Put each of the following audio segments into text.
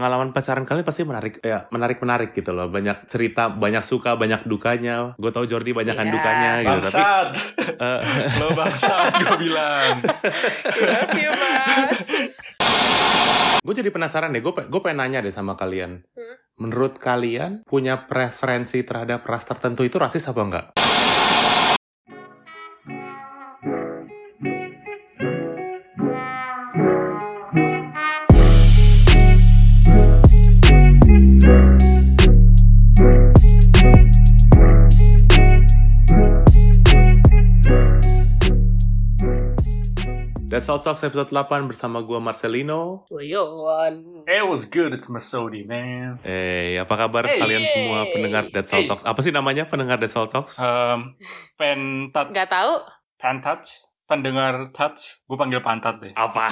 pengalaman pacaran kalian pasti menarik ya menarik menarik gitu loh banyak cerita banyak suka banyak dukanya gue tau Jordi banyakan Iya, dukanya gitu tapi Bangsat. eh, Lo bangsat gue bilang. Love you, Mas. gue jadi penasaran deh gue gue pengen nanya deh sama kalian Hmm. menurut kalian punya preferensi terhadap ras tertentu itu rasis apa enggak That's All Talks episode 8 bersama gue Marcelino Woyon. It was good, it's Masodi, man. Eh, apa kabar Hey. kalian semua pendengar That's All Hey. Talks? Apa sih namanya pendengar That's All Talks? Um, pentat, Gak tahu. pantat, pendengar touch, gue panggil pantat deh. Apa?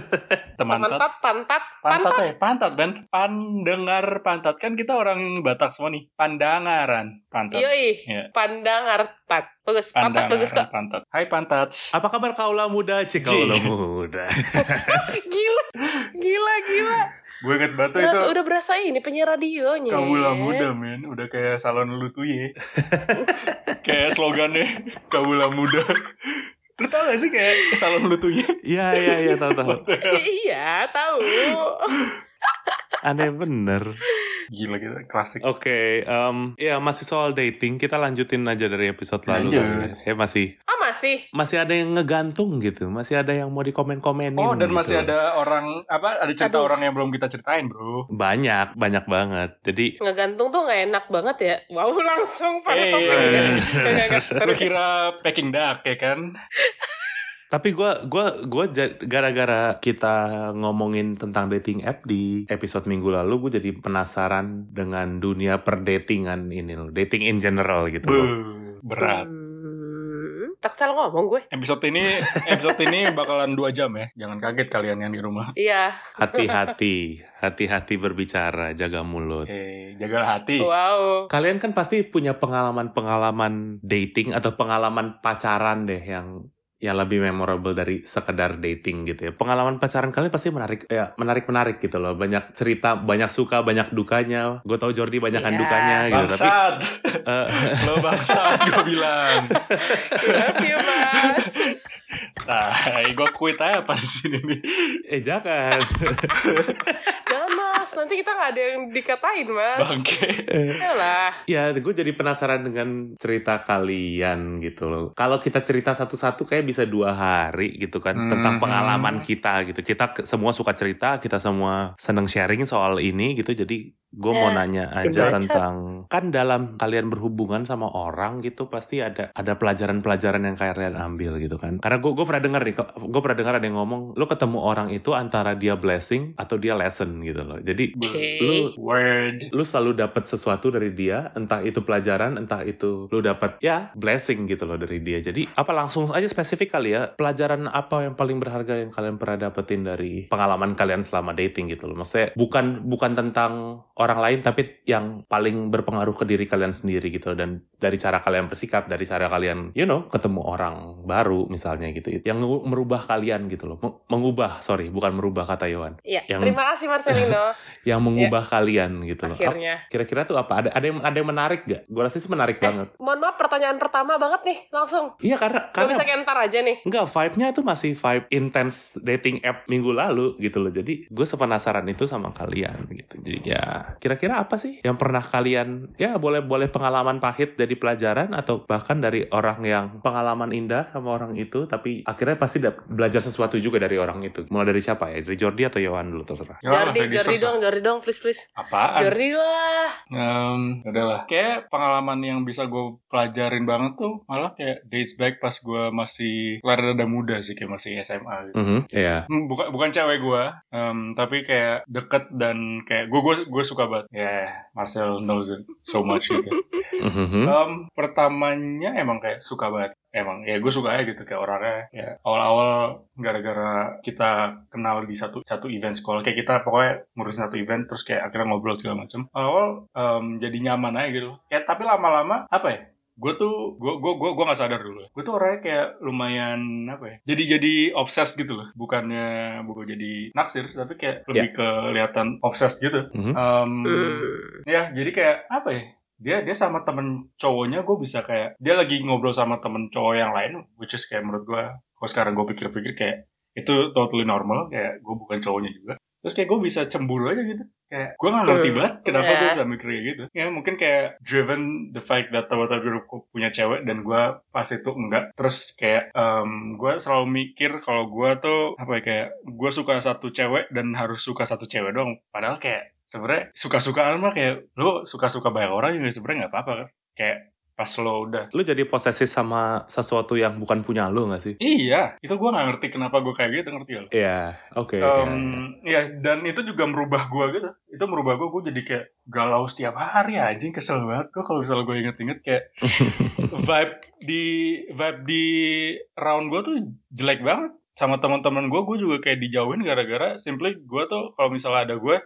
Teman tat. Pantat, pantat, Pantat pantat. ya, pantat Ben. Pandengar pantat kan kita orang Batak semua nih. Pandangaran pantat. Yoi, Iya. pandang artat. Bagus, pantat bagus kok. pantat. Hai pantat. apa kabar kaula muda? Cik kaula muda. Gila, gila, gila. Gue inget batu Terus itu udah berasa ini penyiar radionya. Kawula muda men, udah kayak salon lutuye. kayak slogannya Kawula muda. Lu tau gak sih kayak salon lutuye? Iya iya iya tahu tahu. iya, tahu. Aneh bener. Gila gitu, klasik. Oke, em, ya masih soal dating. Kita lanjutin aja dari episode lalu. Kali ya. Ya masih Ah, masih. masih ada yang ngegantung gitu. Masih ada yang mau dikomen-komenin. Oh, dan gitu. masih ada orang apa? Ada cerita Aduh. orang yang belum kita ceritain, Bro. banyak banyak banget. Jadi Ngegantung tuh gak enak banget ya. Wow, langsung pada Eh, topik. eh, Nggak, nggak, kira Peking Duck ya kan? Tapi gue gua, gua gara-gara kita ngomongin tentang dating app di episode minggu lalu, gue jadi penasaran dengan dunia perdatingan ini loh. Dating in general gitu loh. Buh, berat. Hmm, tak salah ngomong gue. Episode ini episode ini bakalan dua jam ya. Jangan kaget kalian yang di rumah. Iya. Hati-hati, hati-hati berbicara, jaga mulut. Eh, jagalah hati. Wow. Kalian kan pasti punya pengalaman-pengalaman dating atau pengalaman pacaran deh yang yang lebih memorable dari sekedar dating gitu ya. Pengalaman pacaran kalian pasti menarik ya menarik-menarik gitu loh. Banyak cerita, banyak suka, banyak dukanya. Gue tau Jordi banyakan Iya. dukanya gitu. Tapi eh, Lo bangsat gue bilang. Love you, Mas. Nah, gue quit aja apa di sini nih. eh jangan. Jangan, Mas. Nanti kita gak ada yang dikatain, Mas. Bangke. Yalah. ya, gue jadi penasaran dengan cerita kalian gitu loh. Kalau kita cerita satu-satu kayak bisa dua hari gitu kan tentang Hmm. pengalaman kita gitu. Kita semua suka cerita, kita semua seneng sharing soal ini gitu. Jadi gue mau Eh, nanya aja gimana? tentang kan dalam kalian berhubungan sama orang gitu pasti ada ada pelajaran-pelajaran yang kalian ambil gitu kan. Karena gue gue pernah dengar nih, gue pernah dengar ada yang ngomong, lo ketemu orang itu antara dia blessing atau dia lesson gitu loh. Jadi Oke. lu Word. lu selalu dapat sesuatu dari dia, entah itu pelajaran, entah itu lu dapat ya blessing gitu loh dari dia. Jadi apa langsung aja spesifik kali ya, pelajaran apa yang paling berharga yang kalian pernah dapetin dari pengalaman kalian selama dating gitu loh. Maksudnya bukan bukan tentang orang lain tapi yang paling berpengaruh ke diri kalian sendiri gitu dan dari cara kalian bersikap, dari cara kalian you know ketemu orang baru misalnya gitu. Yang ngu- merubah kalian gitu loh. Meng- Mengubah, sorry, bukan merubah kata Yohan. Iya, Yang- terima kasih Marcelino. Yang mengubah kalian gitu loh. Akhirnya. Kira-kira tuh apa? Ada ada yang ada yang menarik gak? Gue rasa sih menarik Eh. banget. Mohon maaf, pertanyaan pertama banget nih, langsung. Iya karena Gak bisa karena kayak ntar aja nih. Enggak, vibe-nya tuh masih vibe intense dating app minggu lalu gitu loh. Jadi gue sepenasaran itu sama kalian gitu. Jadi ya kira-kira apa sih yang pernah kalian ya boleh boleh pengalaman pahit dari pelajaran atau bahkan dari orang yang pengalaman indah sama orang itu tapi akhirnya pasti belajar sesuatu juga dari orang itu. Mulai dari siapa ya? Dari Jordi atau Yohan dulu terserah. Ya, Jordi, Jordi dong, Jordi dong, please, please. Apaan? Jordi lah. Um, udahlah. Kayak pengalaman yang bisa gue pelajarin banget tuh malah kayak dates back pas gue masih rada muda sih kayak masih SMA gitu. Iya. Hmm, Bukan bukan cewek gue, um, tapi kayak deket dan kayak gue gue gue suka banget. Ya, yeah, Marcel knows it so much gitu. Mhm. Um, pertamanya emang kayak suka banget. Emang ya gue suka aja gitu kayak orangnya ya awal-awal gara-gara kita kenal di satu satu event sekolah kayak kita pokoknya ngurusin satu event terus kayak akhirnya ngobrol segala macam awal em, jadi nyaman aja gitu. Kayak tapi lama-lama apa ya gue tuh gue gue gue gue nggak sadar dulu. Gue tuh orangnya kayak lumayan apa ya jadi jadi obses gitu loh. Bukannya bukan jadi naksir tapi kayak lebih kelihatan obses gitu. Em, Hmm. ya jadi kayak apa ya dia dia sama temen cowoknya gue bisa kayak dia lagi ngobrol sama temen cowok yang lain which is kayak menurut gue kalau sekarang gue pikir-pikir kayak itu totally normal kayak gue bukan cowoknya juga. Terus kayak gue bisa cemburu aja gitu. Kayak gue nggak ngerti banget kenapa ya. gue bisa mikir kayak gitu. Ya mungkin kayak driven the fact that tahu-tahu gue punya cewek dan gue pas itu enggak. Terus kayak em, gue selalu mikir kalau gue tuh apa ya kayak gue suka satu cewek dan harus suka satu cewek dong padahal kayak sebenarnya suka-sukaan mah kayak lu suka-suka banyak orang juga sebenarnya nggak apa-apa kan kayak pas lo udah Lu jadi posesif sama sesuatu yang bukan punya lu gak sih? iya itu gue nggak ngerti kenapa gue kayak gitu ngerti ya lo Iya, oke. Iya, iya. ya dan itu juga merubah gue gitu itu merubah gue gue jadi kayak galau setiap hari anjing kesel banget gue kalau misalnya gue inget-inget kayak vibe di vibe di round gue tuh jelek banget sama teman-teman gue gue juga kayak dijauhin gara-gara simply gue tuh kalau misalnya ada gue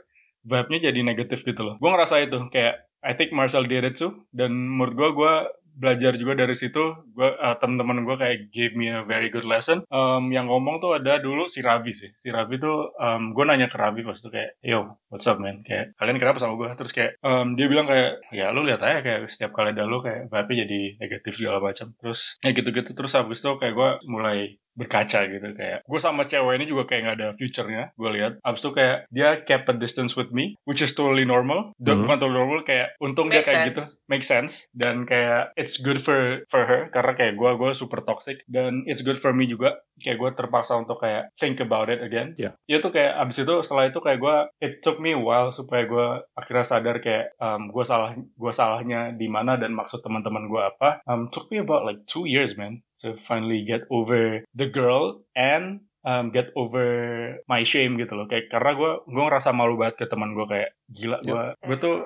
vibe-nya jadi negatif gitu loh. Gue ngerasa itu kayak I think Marcel too dan menurut gue gue belajar juga dari situ gue uh, teman-teman gue kayak gave me a very good lesson. Em, yang ngomong tuh ada dulu si Ravi sih. Si Ravi tuh gue nanya ke Ravi pas itu kayak yo what's up man? Kayak kalian kenapa sama gue terus kayak em, dia bilang kayak ya lu lihat aja kayak setiap kali ada lu kayak vibe jadi negatif segala macam. Terus ya gitu-gitu. Terus habis itu kayak gue mulai berkaca gitu kayak gue sama cewek ini juga kayak nggak ada future-nya gue lihat. Abis itu kayak dia kept a distance with me which is totally normal. Dan Mhm. bukan totally normal kayak untung Make dia kayak sense. gitu. Make sense. Dan kayak it's good for for her karena kayak gue gue super toxic dan it's good for me juga. Kayak gue terpaksa untuk kayak think about it again. Ya. ya tuh kayak abis itu setelah itu kayak gue it took me a while supaya gue akhirnya sadar kayak um, gue salah gue salahnya di mana dan maksud teman-teman gue apa. Um, took me about like two years man to finally get over the girl and um, get over my shame gitu loh. Kayak karena gue gue ngerasa malu banget ke teman gue kayak gila gue gue tuh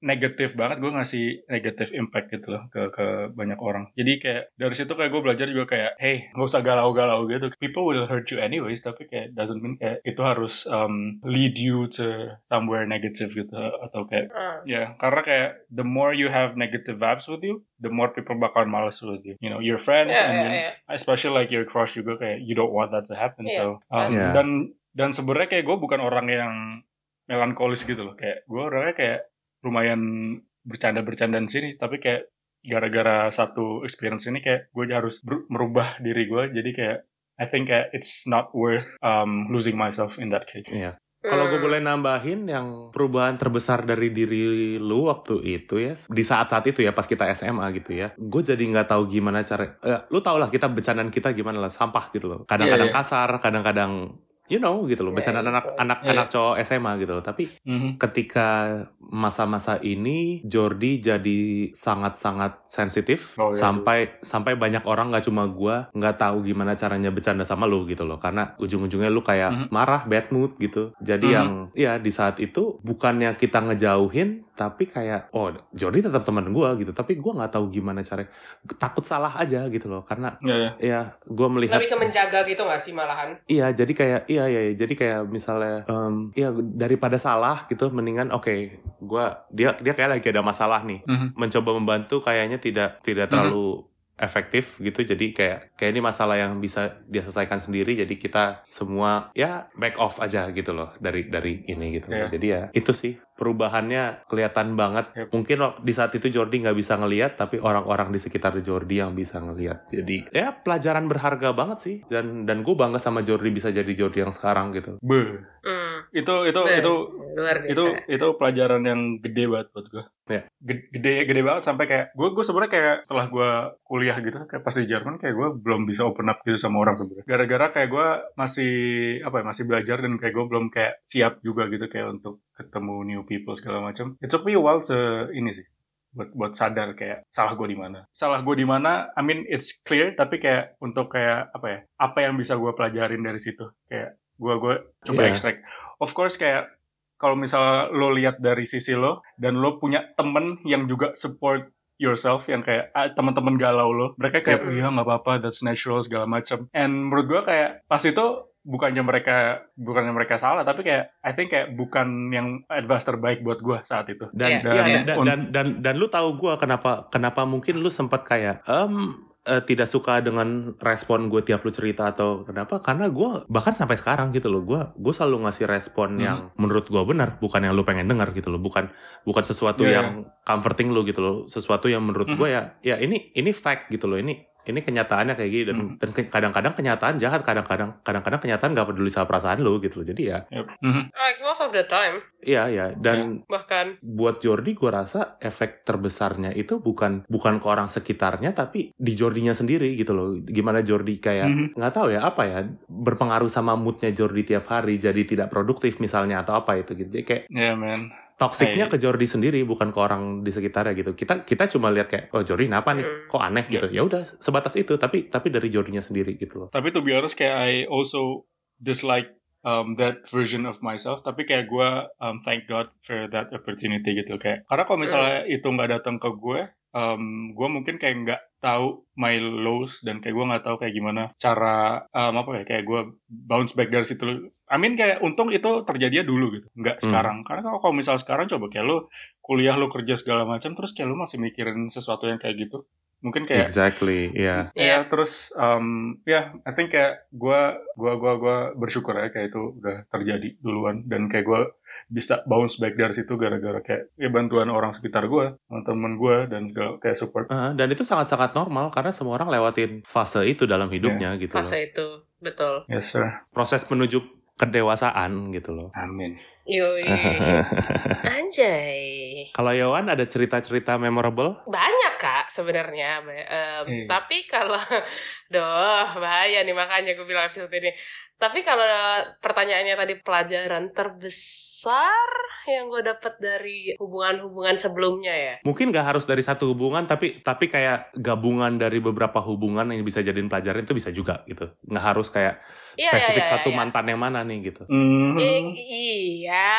negatif banget gue ngasih negatif impact gitu loh ke ke banyak orang jadi kayak dari situ kayak gue belajar juga kayak hey nggak usah galau-galau gitu people will hurt you anyways tapi kayak doesn't mean kayak itu harus um, lead you to somewhere negative gitu atau kayak Ah. Ya, karena kayak the more you have negative vibes with you, the more people bakalan males with you. You know, your friends Ya, and then ya. especially like your crush juga kayak you don't want that to happen. Iya, so um, pasti. dan dan sebenarnya kayak gue bukan orang yang melankolis gitu loh. Kayak gue orangnya kayak lumayan bercanda-bercandaan sini, tapi kayak gara-gara satu experience ini kayak gue harus merubah diri gue. Jadi kayak I think kayak it's not worth um, losing myself in that case. Iya. Kalau gue Hmm. boleh nambahin yang perubahan terbesar dari diri lu waktu itu ya di saat-saat itu ya pas kita SMA gitu ya gue jadi nggak tahu gimana cara eh, lu tau lah kita bercandaan kita gimana lah sampah gitu loh kadang-kadang Iya, iya. kasar kadang-kadang you know gitu loh Iya, bercandaan iya. anak anak Iya, anak cowok SMA gitu loh tapi Mhm. ketika masa-masa ini Jordi jadi sangat-sangat sensitif Oh, iya. sampai sampai banyak orang nggak cuma gua nggak tahu gimana caranya bercanda sama lu gitu loh karena ujung-ujungnya lu kayak Mhm. marah bad mood gitu jadi Mhm. yang ya di saat itu bukannya kita ngejauhin tapi kayak oh Jordi tetap teman gua gitu tapi gua nggak tahu gimana cara takut salah aja gitu loh karena Ya, ya. ya gua melihat Lebih ke menjaga gitu gak sih malahan? Iya, jadi kayak iya iya, iya. jadi kayak misalnya em, iya daripada salah gitu mendingan oke, gua dia dia kayak lagi ada masalah nih. Mhm. Mencoba membantu kayaknya tidak tidak Mhm. terlalu efektif gitu. Jadi kayak kayak ini masalah yang bisa dia selesaikan sendiri jadi kita semua ya back off aja gitu loh dari dari ini gitu. Iya. Jadi ya itu sih perubahannya kelihatan banget. Yep. Mungkin di saat itu Jordi nggak bisa ngelihat tapi orang-orang di sekitar Jordi yang bisa ngelihat. Jadi ya pelajaran berharga banget sih dan dan gue bangga sama Jordi bisa jadi Jordi yang sekarang gitu. Beuh. Hmm. Itu itu Beuh. itu Luar biasa. itu itu pelajaran yang gede banget buat gue. Iya. Gede gede banget sampai kayak gue gue sebenarnya kayak setelah gue kuliah gitu kayak pas di Jerman kayak gue belum bisa open up gitu sama orang sebenarnya. Gara-gara kayak gue masih apa ya masih belajar dan kayak gue belum kayak siap juga gitu kayak untuk ketemu new people segala macam. It took me a while to ini sih buat buat sadar kayak salah gue di mana. Salah gue di mana. I mean it's clear tapi kayak untuk kayak apa ya apa yang bisa gue pelajarin dari situ kayak gue gue coba Iya. extract. Of course kayak kalau misalnya lo lihat dari sisi lo dan lo punya temen yang juga support yourself yang kayak ah, teman-teman galau lo mereka kayak Yep. iya nggak apa-apa that's natural segala macam and menurut gua kayak pas itu bukannya mereka bukannya mereka salah tapi kayak I think kayak bukan yang advice terbaik buat gue saat itu Dan Iya, dan, iya. dan, dan dan dan lu tahu gua kenapa kenapa mungkin lu sempat kayak em eh, tidak suka dengan respon gue tiap lu cerita atau kenapa karena gua bahkan sampai sekarang gitu loh gua gue selalu ngasih respon Hmm. yang menurut gua benar bukan yang lu pengen dengar gitu loh bukan bukan sesuatu Iya, yang comforting lu gitu loh sesuatu yang menurut Mhm. gua ya ya ini ini fact gitu loh ini ini kenyataannya kayak gini dan dan ke- kadang-kadang kenyataan jahat kadang-kadang kadang-kadang kenyataan gak peduli sama perasaan lu gitu loh jadi ya Yep. Mhm. Like most of the time iya ya dan bahkan buat Jordi gue rasa efek terbesarnya itu bukan bukan ke orang sekitarnya tapi di Jordinya sendiri gitu loh gimana Jordi kayak Mhm. nggak tahu ya apa ya berpengaruh sama moodnya Jordi tiap hari jadi tidak produktif misalnya atau apa itu gitu jadi kayak Yeah man. Toksiknya Hey. ke Jordi sendiri bukan ke orang di sekitarnya gitu kita kita cuma lihat kayak oh Jordi kenapa nih Hmm. kok aneh gitu ya udah sebatas itu tapi tapi dari Jordinya sendiri gitu loh Tapi to be honest kayak I also dislike um, that version of myself. Tapi kayak gue um, thank God for that opportunity gitu kayak. Karena kalau misalnya itu nggak datang ke gue, um, gue mungkin kayak nggak tahu my lows dan kayak gue nggak tahu kayak gimana cara um, apa ya kayak gue bounce back dari situ. I mean kayak untung itu terjadinya dulu gitu, nggak Hmm. sekarang. Karena kalau kalau misal sekarang coba kayak lu kuliah lu kerja segala macam, terus kayak lu masih mikirin sesuatu yang kayak gitu, mungkin kayak exactly ya Ya terus um, ya I think kayak gua gua gua gua bersyukur ya kayak itu udah terjadi duluan dan kayak gua bisa bounce back dari situ gara-gara kayak ya bantuan orang sekitar gua, teman gua dan kayak support. Eh, dan itu sangat-sangat normal karena semua orang lewatin fase itu dalam hidupnya gitu loh. fase itu betul Yes sir. proses menuju kedewasaan gitu loh. Amin. yoi anjay Kalau Yowan ada cerita-cerita memorable? banyak kak sebenarnya em, Hmm. tapi kalau doh bahaya nih makanya gue bilang episode ini tapi kalau pertanyaannya tadi pelajaran terbesar yang gue dapat dari hubungan-hubungan sebelumnya ya Mungkin gak harus dari satu hubungan, tapi tapi kayak gabungan dari beberapa hubungan yang bisa jadiin pelajaran itu bisa juga gitu. Nggak harus kayak Iya, spesifik iya, iya, satu iya. mantan yang mana nih gitu. Mhm. I- iya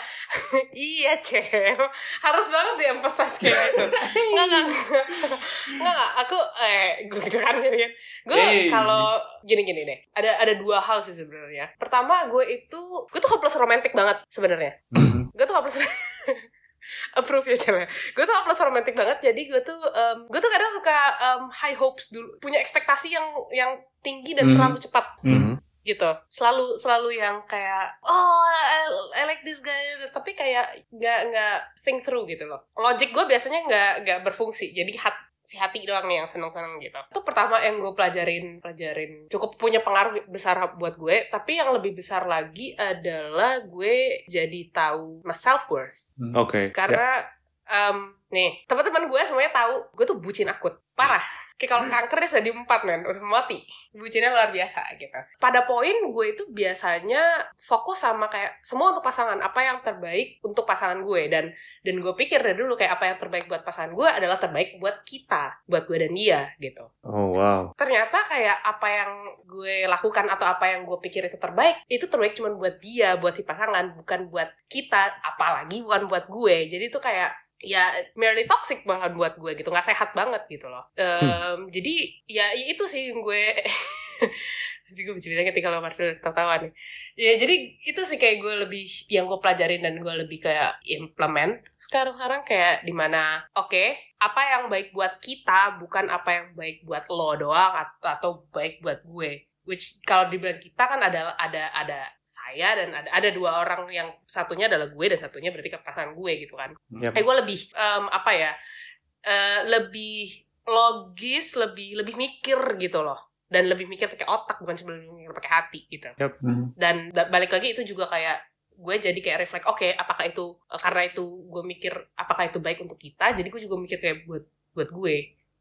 iya cem harus banget diemphasize kayak gitu nggak nggak nggak nggak aku eh gue gitu kan jadi kan gue Hey. kalau gini gini deh ada ada dua hal sih sebenarnya pertama gue itu gue tuh hopeless romantic banget sebenarnya Mhm. gue tuh hopeless approve ya cewek. Gue tuh hopeless romantic banget jadi gue tuh em, gue tuh kadang suka em, high hopes dulu punya ekspektasi yang yang tinggi dan Hmm. terlalu cepat. Mhm. gitu. Selalu selalu yang kayak oh I, I like this guy. Tapi kayak nggak nggak think through gitu loh. Logic gue biasanya nggak nggak berfungsi jadi hat si hati doang yang seneng seneng gitu. Itu pertama yang gue pelajarin pelajarin. Cukup punya pengaruh besar buat gue tapi yang lebih besar lagi adalah gue jadi tahu self worth Oke. karena em, nih teman-teman gue semuanya tahu gue tuh bucin akut parah. Kayak kalau kanker dia stadium 4 men. Udah mati. Bucinnya luar biasa gitu. Pada poin gue itu biasanya fokus sama kayak semua untuk pasangan. Apa yang terbaik untuk pasangan gue. Dan dan gue pikir dari dulu kayak apa yang terbaik buat pasangan gue adalah terbaik buat kita. Buat gue dan dia gitu. Oh wow. ternyata kayak apa yang gue lakukan atau apa yang gue pikir itu terbaik itu terbaik cuma buat dia buat si pasangan bukan buat kita. Apalagi bukan buat gue. Jadi itu kayak ya merely toxic banget buat gue gitu nggak sehat banget gitu loh. Em, jadi ya itu sih yang gue. Juga bisa bilang ketika lo Marcel tertawa nih ya. Jadi itu sih kayak gue lebih yang gue pelajarin dan gue lebih kayak implement sekarang sekarang kayak di mana oke apa yang baik buat kita bukan apa yang baik buat lo doang atau, atau baik buat gue which kalau dibilang kita kan ada ada ada saya dan ada ada dua orang yang satunya adalah gue dan satunya berarti ke pasangan gue gitu kan. Yap. kayak gue lebih em, apa ya eh, lebih logis lebih lebih mikir gitu loh. Dan lebih mikir pakai otak bukan cuma mikir pakai hati gitu. Mhm. dan da- balik lagi itu juga kayak gue jadi kayak reflect oke apakah itu eh, karena itu gue mikir apakah itu baik untuk kita? Jadi gue juga mikir kayak buat buat gue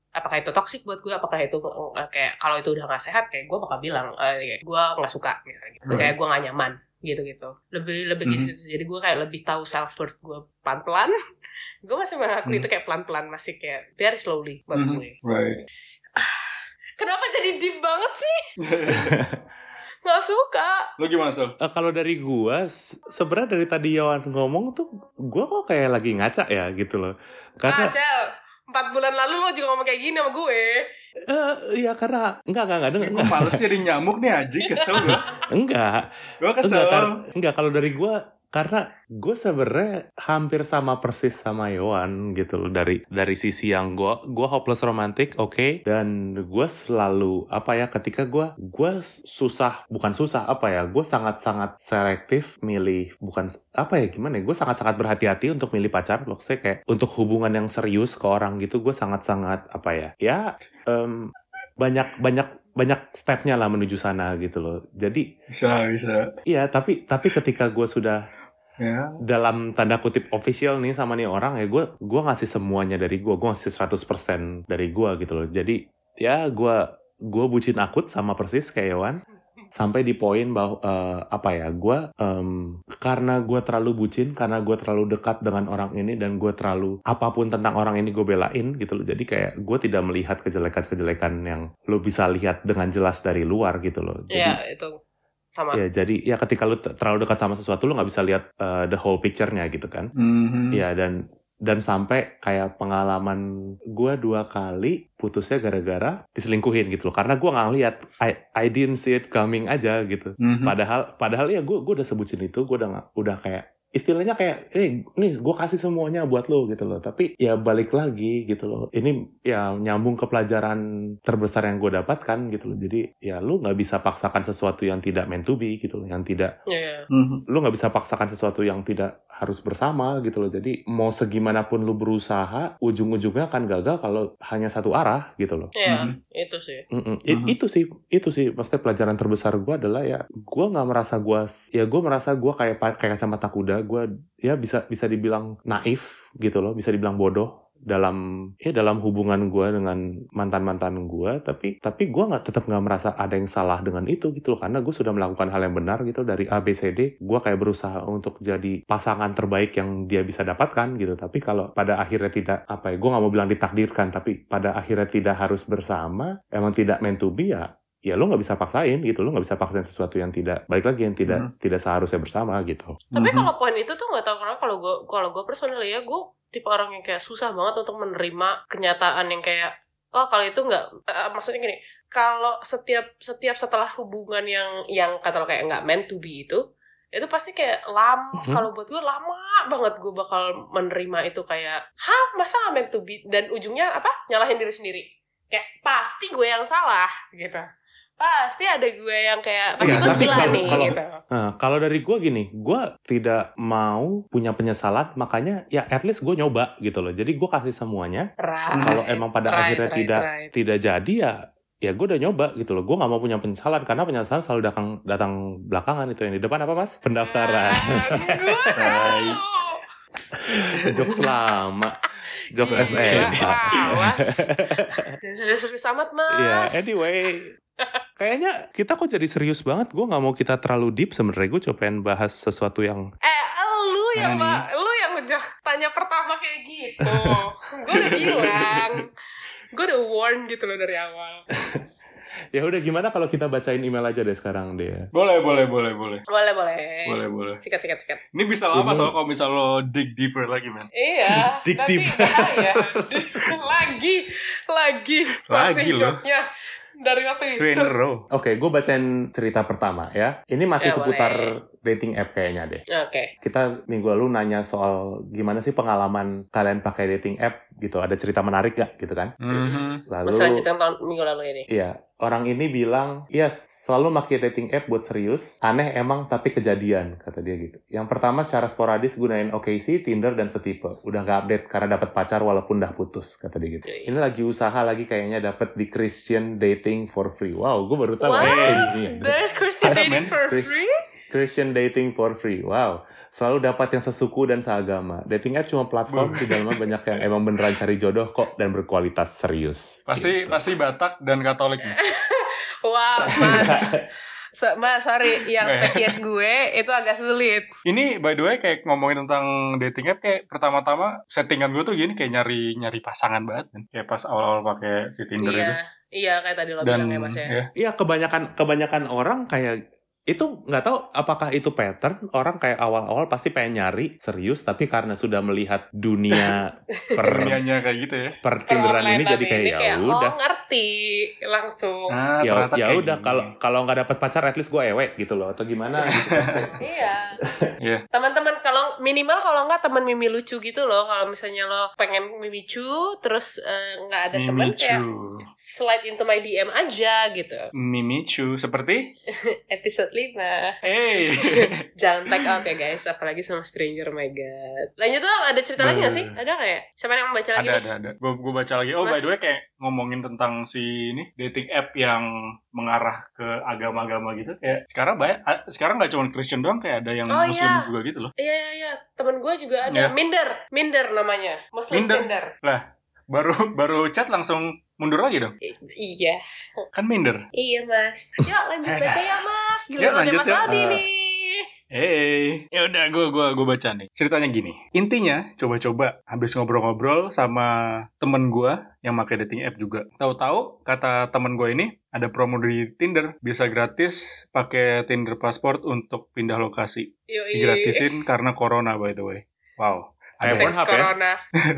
apakah itu toxic buat gue apakah itu eh, kayak kalau itu udah gak sehat kayak gue bakal bilang eh, kayak gue nggak suka misalnya gitu Right. kayak gue gak nyaman gitu gitu lebih lebih Mhm. gitu jadi gue kayak lebih tahu self worth gue pelan pelan gue masih mengakui Mhm. itu kayak pelan pelan masih kayak very slowly buat Mhm. gue Right. kenapa jadi deep banget sih nggak suka Lo gimana Sol? Eh, kalau dari gua, se- sebenarnya dari tadi Yowan ngomong tuh, gua kok kayak lagi ngaca ya gitu loh. Karena Cel empat bulan lalu lo juga ngomong kayak gini sama gue Eh, iya karena enggak enggak enggak enggak Gue males jadi nyamuk nih anjing kesel gue. enggak Gue kesel. enggak kar- enggak kalau dari gue karena gue sebenarnya hampir sama persis sama Yohan gitu loh. Dari dari sisi yang gue gue hopeless romantic oke. Dan gue selalu apa ya ketika gue gue susah bukan susah apa ya gue sangat sangat selektif milih bukan apa ya gimana ya gue sangat sangat berhati-hati untuk milih pacar. Maksudnya kayak untuk hubungan yang serius ke orang gitu gue sangat sangat apa ya ya em, banyak banyak banyak stepnya lah menuju sana gitu loh. Jadi Bisa, bisa. Iya, tapi tapi ketika gue sudah Ya. dalam tanda kutip official nih sama nih orang ya gue gue ngasih semuanya dari gue, gue ngasih 100% dari gue gitu loh. Jadi ya gue gue bucin akut sama persis kayak Yohan. Sampai di poin bahwa eh, apa ya gue em, karena gue terlalu bucin karena gue terlalu dekat dengan orang ini dan gue terlalu apa pun tentang orang ini gue belain gitu loh. Jadi kayak gue tidak melihat kejelekan-kejelekan yang lo bisa lihat dengan jelas dari luar gitu loh. Jadi Iya, itu sama. Ya, jadi ya ketika lu terlalu dekat sama sesuatu lu nggak bisa lihat uh, the whole picture-nya gitu kan. Mhm. Iya dan dan sampai kayak pengalaman gua dua kali putusnya gara-gara diselingkuhin gitu loh. Karena gua nggak lihat I, I didn't see it coming aja gitu. Mhm. Padahal padahal ya gua gua udah sebutin itu, gua udah udah kayak istilahnya kayak eh nih gue kasih semuanya buat lo gitu loh tapi ya balik lagi gitu loh ini ya nyambung ke pelajaran terbesar yang gue dapatkan gitu loh jadi ya lu nggak bisa paksakan sesuatu yang tidak meant to be gitu loh yang tidak Iya. Mhm. lu nggak bisa paksakan sesuatu yang tidak harus bersama gitu loh jadi mau segimanapun lu berusaha ujung-ujungnya akan gagal kalau hanya satu arah gitu loh Iya, Mhm. itu sih. Mm-mm. I- Mhm. itu sih itu sih maksudnya pelajaran terbesar gue adalah ya gue nggak merasa gue ya gue merasa gue kayak kayak kacamata kuda gue ya bisa bisa dibilang naif gitu loh bisa dibilang bodoh dalam ya dalam hubungan gue dengan mantan mantan gue tapi tapi gue nggak tetap nggak merasa ada yang salah dengan itu gitu loh karena gue sudah melakukan hal yang benar gitu dari A B C D gue kayak berusaha untuk jadi pasangan terbaik yang dia bisa dapatkan gitu. Tapi kalau pada akhirnya tidak apa ya gue nggak mau bilang ditakdirkan tapi pada akhirnya tidak harus bersama emang tidak meant to ya ya lo nggak bisa paksain gitu lo nggak bisa paksain sesuatu yang tidak balik lagi yang tidak Hmm. tidak seharusnya bersama gitu Tapi Mhm. kalau poin itu tuh nggak tahu kenapa kalau gue kalau gue personally ya gue tipe orang yang kayak susah banget untuk menerima kenyataan yang kayak oh kalau itu nggak eh, maksudnya gini kalau setiap setiap setelah hubungan yang yang kata lo kayak nggak meant to be itu itu pasti kayak lama Mhm. kalau buat gue lama banget gue bakal menerima itu kayak hah masa nggak meant to be dan ujungnya apa nyalahin diri sendiri kayak pasti gue yang salah gitu pasti ada gue yang kayak pasti Iya, gue tapi gila kalau- nih kalau- gitu Nah, kalau dari gue gini, gue tidak mau punya penyesalan, makanya ya at least gue nyoba gitu loh. Jadi gue kasih semuanya. Right. Kalau emang pada Right, akhirnya right, tidak right. tidak jadi ya ya gue udah nyoba gitu loh. Gue nggak mau punya penyesalan karena penyesalan selalu datang datang belakangan itu yang di depan apa mas? Pendaftaran. Tai. Jokes lama. Jokes SMA. Dan serius-serius amat mas. Iya, anyway. Kayaknya kita kok jadi serius banget. Gue nggak mau kita terlalu deep sebenarnya. Gue coba pengen bahas sesuatu yang Eh, lu yang ma- lu yang udah tanya pertama kayak gitu. gue udah bilang. Gue udah warn gitu loh dari awal. ya udah gimana kalau kita bacain email aja deh sekarang deh. Boleh, boleh, boleh, boleh. Boleh, boleh. Boleh, boleh. Sikat, sikat, sikat. Ini bisa lama Ini- soal kalau misal lo dig deeper lagi, man. Iya, dik. bahaya. lagi, lagi. Masih Lagi loh. joknya dari waktu Three in itu. a row. Oke, gue bacain cerita pertama ya. Ini masih Ya, seputar dating app kayaknya deh. Oke. Kita minggu lalu nanya soal gimana sih pengalaman kalian pakai dating app gitu. Ada cerita menarik gak gitu kan? Mhm. Lalu Masih lanjutkan tahun minggu lalu ini. Iya, orang ini bilang, iya selalu pakai dating app buat serius. Aneh emang tapi kejadian, kata dia gitu. Yang pertama secara sporadis gunain OKC, Tinder, dan setipe. Udah gak update karena dapat pacar walaupun udah putus, kata dia gitu. Yoi. Ini lagi usaha lagi kayaknya dapat di Christian dating for free. Wow, gue baru tahu. What? ada ini ya. There's Christian dating for free? Christian dating for free. Wow. Selalu dapat yang sesuku dan seagama. Dating app cuma platform di dalamnya banyak yang emang beneran cari jodoh kok dan berkualitas serius. Pasti Gitu. pasti Batak dan Katolik. nih. Wow, mas. So- mas, sorry, yang spesies gue itu agak sulit. Ini by the way kayak ngomongin tentang dating app kayak pertama-tama settingan gue tuh gini kayak nyari nyari pasangan banget kan. Kayak pas awal-awal pakai si Tinder Iya, itu. iya kayak tadi lo Dan bilang ya mas ya. ya, Iya kebanyakan kebanyakan orang kayak itu nggak tahu apakah itu pattern orang kayak awal-awal pasti pengen nyari serius tapi karena sudah melihat dunia per Dunianya kayak gitu ya. per Tinderan ini jadi kayak ya udah oh ngerti langsung Ah, ya ya udah kalau kalau nggak dapat pacar at least gue ewek gitu loh atau gimana gitu. iya Iya. teman-teman minimal kalau nggak teman mimi lucu gitu loh. Kalau misalnya lo pengen mimicu terus eh, nggak ada teman kayak slide into my DM aja gitu. Mimichu seperti? Episode 5 Hey. jangan black out ya guys. Apalagi sama stranger oh my god. Lanjut dong ada cerita lagi gak sih? ada kayak siapa yang mau baca lagi ada nih ada ada. Gue baca lagi. Oh by Mas. the way kayak ngomongin tentang si ini dating app yang mengarah ke agama-agama gitu. Kayak sekarang banyak. Sekarang nggak cuma Christian doang, kayak ada yang Oh, Muslim iya. juga gitu loh. iya iya iya temen gue juga ada Iya. minder minder namanya muslim Minder. minder Baru baru chat langsung mundur lagi dong. I- iya Kan minder. iya mas yuk lanjut baca ya mas Yuk, giliran lanjut, mas. Aldi Ah. nih Hey, ya udah gue gua gua baca nih. Ceritanya gini. Intinya coba-coba habis ngobrol-ngobrol sama temen gue yang pakai dating app juga. Tahu-tahu kata temen gue ini ada promo di Tinder bisa gratis pakai Tinder Passport untuk pindah lokasi. Yoi. Digratisin karena corona by the way. Wow. Kayak Ada Thanks Pornhub ya? corona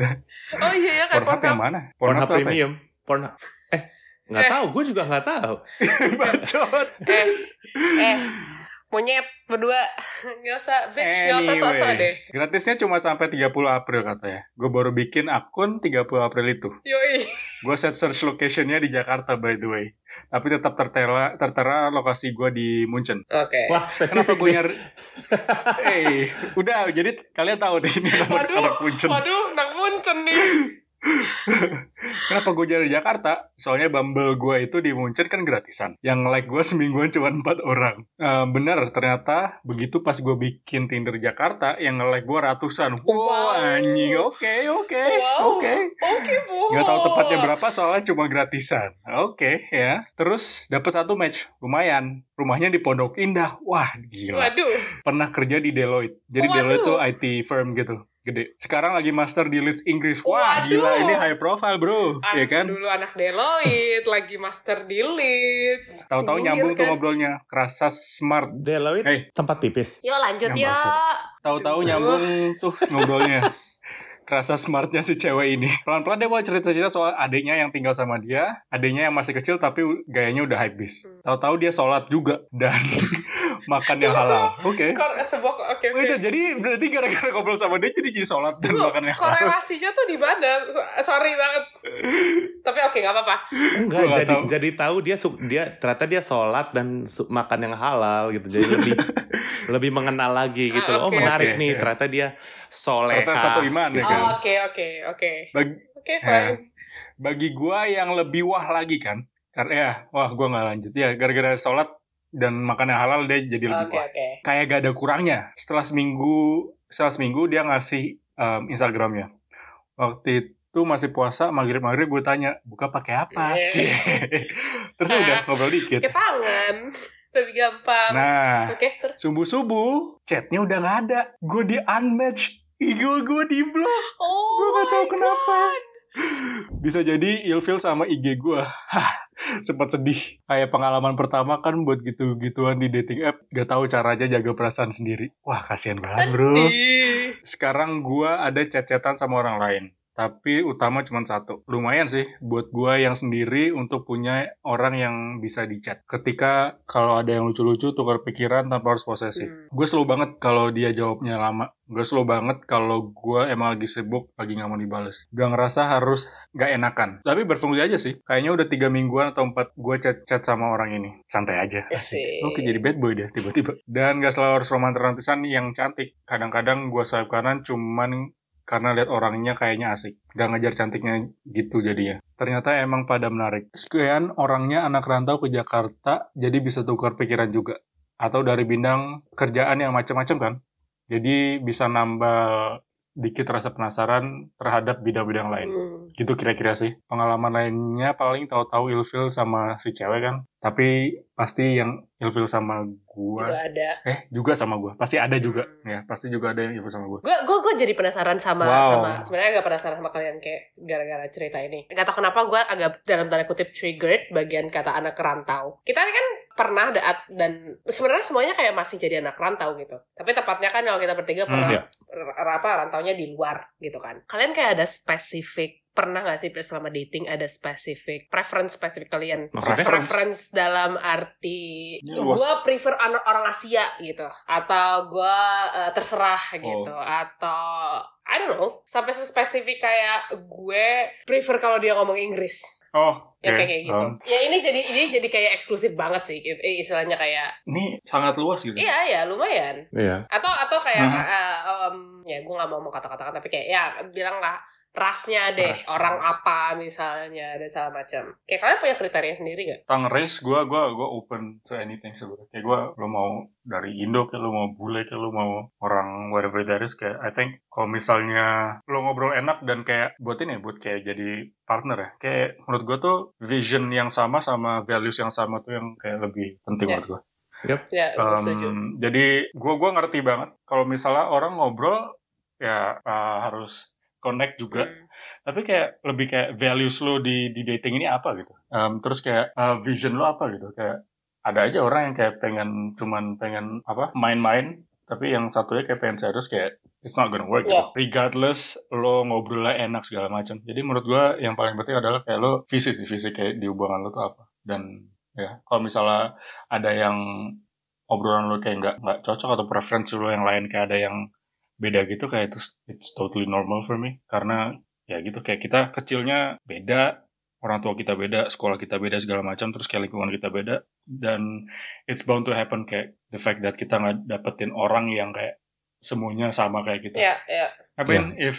oh iya ya kayak Pornhub yang Pornhub mana? Pornhub premium Pornhub eh nggak Eh. tahu gue juga nggak tahu Bacot. eh eh monyet berdua nggak usah bitch nggak usah sok-sok deh Gratisnya cuma sampai 30 April katanya. Gue baru bikin akun 30 April itu. yoi Gue set search locationnya di Jakarta by the way. Tapi tetap tertera, tertera lokasi gue di Munchen. oke wah Kenapa spesifik gue nih nyari? Eh, udah. Jadi kalian tahu deh ini anak, Waduh, anak Munchen. waduh nang muncen nih Kenapa gue nyari Jakarta? Soalnya Bumble gue itu di Munchen kan gratisan. Yang like gue semingguan cuma empat orang. Eh, bener, ternyata begitu pas gue bikin Tinder Jakarta, yang nge-like gue ratusan. Wow, Wow. anjing. Oke, oke, Wow. oke. oke bu Nggak tahu tepatnya berapa soalnya cuma gratisan. Oke ya. Terus dapat satu match, lumayan. Rumahnya di Pondok Indah. Wah gila. waduh Pernah kerja di Deloitte. Jadi Waduh. Deloitte tuh IT firm gitu. Gede. Sekarang lagi master di Leeds Inggris. Wah Waduh. gila ini high profile bro. Anak Iya kan? dulu anak Deloitte lagi master di Leeds Tahu-tahu nyambung tuh kan. ngobrolnya. Kerasa smart. Deloitte Hey. tempat pipis yuk lanjut ya Tahu-tahu nyambung tuh ngobrolnya. Kerasa smartnya si cewek ini. Pelan-pelan dia mau cerita-cerita soal adiknya yang tinggal sama dia. Adiknya yang masih kecil tapi gayanya udah beast. Hmm. Tahu-tahu dia sholat juga. Dan makan yang halal. Oke. Kor sebuah oke Oh, oke itu jadi berarti gara-gara ngobrol sama dia jadi jadi sholat dan Tunggu, makan yang halal. korelasinya tuh di mana So- sorry banget tapi oke nggak apa-apa enggak nggak jadi tahu. jadi tahu dia dia ternyata dia sholat dan makan yang halal gitu jadi lebih lebih mengenal lagi gitu Ah, loh oh oke. menarik Oke, nih oke. ternyata dia soleha Ternyata satu iman ya Oh, kan. oke oke oke Bagi, oke fine bagi gua yang lebih wah lagi kan. Karena ya, wah gua nggak lanjut ya gara-gara sholat dan makan yang halal dia jadi lebih oke wah. oke kayak gak ada kurangnya. Setelah seminggu, setelah seminggu dia ngasih um, Instagramnya. Waktu itu masih puasa, maghrib-maghrib gue tanya, buka pakai apa? Iya. Cie. Terus udah ngobrol dikit. tangan lebih gampang Nah, oke terus subuh-subuh, chatnya udah nggak ada. Gue di unmatch. Gue gue di blok. oh Gue gak tahu my kenapa. Bisa jadi ilfil sama IG gue. Hah, sempat sedih. Kayak pengalaman pertama kan buat gitu-gituan di dating app. Gak tahu caranya jaga perasaan sendiri. Wah, kasihan banget bro. sedih Sekarang gue ada chat-chatan sama orang lain. Tapi utama cuma satu. Lumayan sih buat gue yang sendiri untuk punya orang yang bisa di chat. Ketika kalau ada yang lucu-lucu tukar pikiran tanpa harus posesif. Hmm. Gue slow banget kalau dia jawabnya lama. Gue slow banget kalau gue emang lagi sibuk, lagi nggak mau dibales. Gak ngerasa harus gak enakan. Tapi berfungsi aja sih. Kayaknya udah tiga mingguan atau empat gue chat-chat sama orang ini. Santai aja. Asik. Oke jadi bad boy dia tiba-tiba. Dan gak selalu harus romantis-romantisan yang cantik. Kadang-kadang gue swipe kanan cuman karena lihat orangnya kayaknya asik. Gak ngejar cantiknya gitu jadinya. Ternyata emang pada menarik. Sekian orangnya anak rantau ke Jakarta, jadi bisa tukar pikiran juga. Atau dari bidang kerjaan yang macam-macam kan. Jadi bisa nambah dikit rasa penasaran terhadap bidang-bidang lain. Hmm. Gitu kira-kira sih. Pengalaman lainnya paling tahu-tahu ilfil sama si cewek kan. Tapi pasti yang ilfil sama gua juga ada eh juga sama gua. Pasti ada juga. Hmm. Ya, pasti juga ada yang ilfil sama gua. gue gue gue jadi penasaran sama Wow. sama sebenarnya agak penasaran sama kalian kayak gara-gara cerita ini nggak tahu kenapa gue agak dalam tanda kutip triggered bagian kata anak rantau kita kan pernah da- dan sebenarnya semuanya kayak masih jadi anak rantau gitu. Tapi tepatnya kan kalau kita bertiga Hmm, pernah iya. r- apa rantaunya di luar gitu kan. Kalian kayak ada spesifik pernah nggak sih selama dating ada spesifik preference spesifik kalian Maksudnya? preference dalam arti Ya, gue prefer an- orang Asia gitu atau gue terserah gitu atau I don't know sampai spesifik kayak gue prefer kalau dia ngomong Inggris Oh, ya oke. kayak kayak gitu Um, ya ini jadi ini jadi kayak eksklusif banget sih gitu. Eh, istilahnya kayak ini sangat luas gitu. iya ya lumayan Iya. atau atau kayak Hmm. eh, em, ya gue nggak mau mau kata-kata tapi kayak ya bilang lah rasnya deh orang apa misalnya dan segala macam kayak kalian punya kriteria sendiri gak? Tang race gue gue gue open to anything sebenarnya. Kayak gue lo mau dari Indo kayak lo mau bule kayak lo mau orang whatever that is kayak I think kalau misalnya lo ngobrol enak dan kayak buat ini buat kayak jadi partner ya. Kayak menurut gue tuh vision yang sama sama values yang sama tuh yang kayak lebih penting Ya. menurut gue. ya gue setuju Um, jadi gue gua ngerti banget kalau misalnya orang ngobrol ya uh, harus connect juga Hmm. tapi kayak lebih kayak values lo di di dating ini apa gitu Um, terus kayak uh, vision lo apa gitu kayak ada aja orang yang kayak pengen cuman pengen apa main-main tapi yang satunya kayak pengen serius kayak it's not gonna work Yeah. gitu. regardless lo ngobrolnya enak segala macam jadi menurut gua yang paling penting adalah kayak lo visi sih visi kayak di hubungan lo tuh apa dan ya kalau misalnya ada yang obrolan lo kayak nggak nggak cocok atau preferensi lo yang lain kayak ada yang beda gitu kayak itu it's totally normal for me. Karena ya gitu kayak kita kecilnya beda orang tua kita beda sekolah kita beda segala macam terus kayak lingkungan kita beda. Dan it's bound to happen kayak the fact that kita nggak dapetin orang yang kayak semuanya sama kayak kita. Ya ya. I mean, if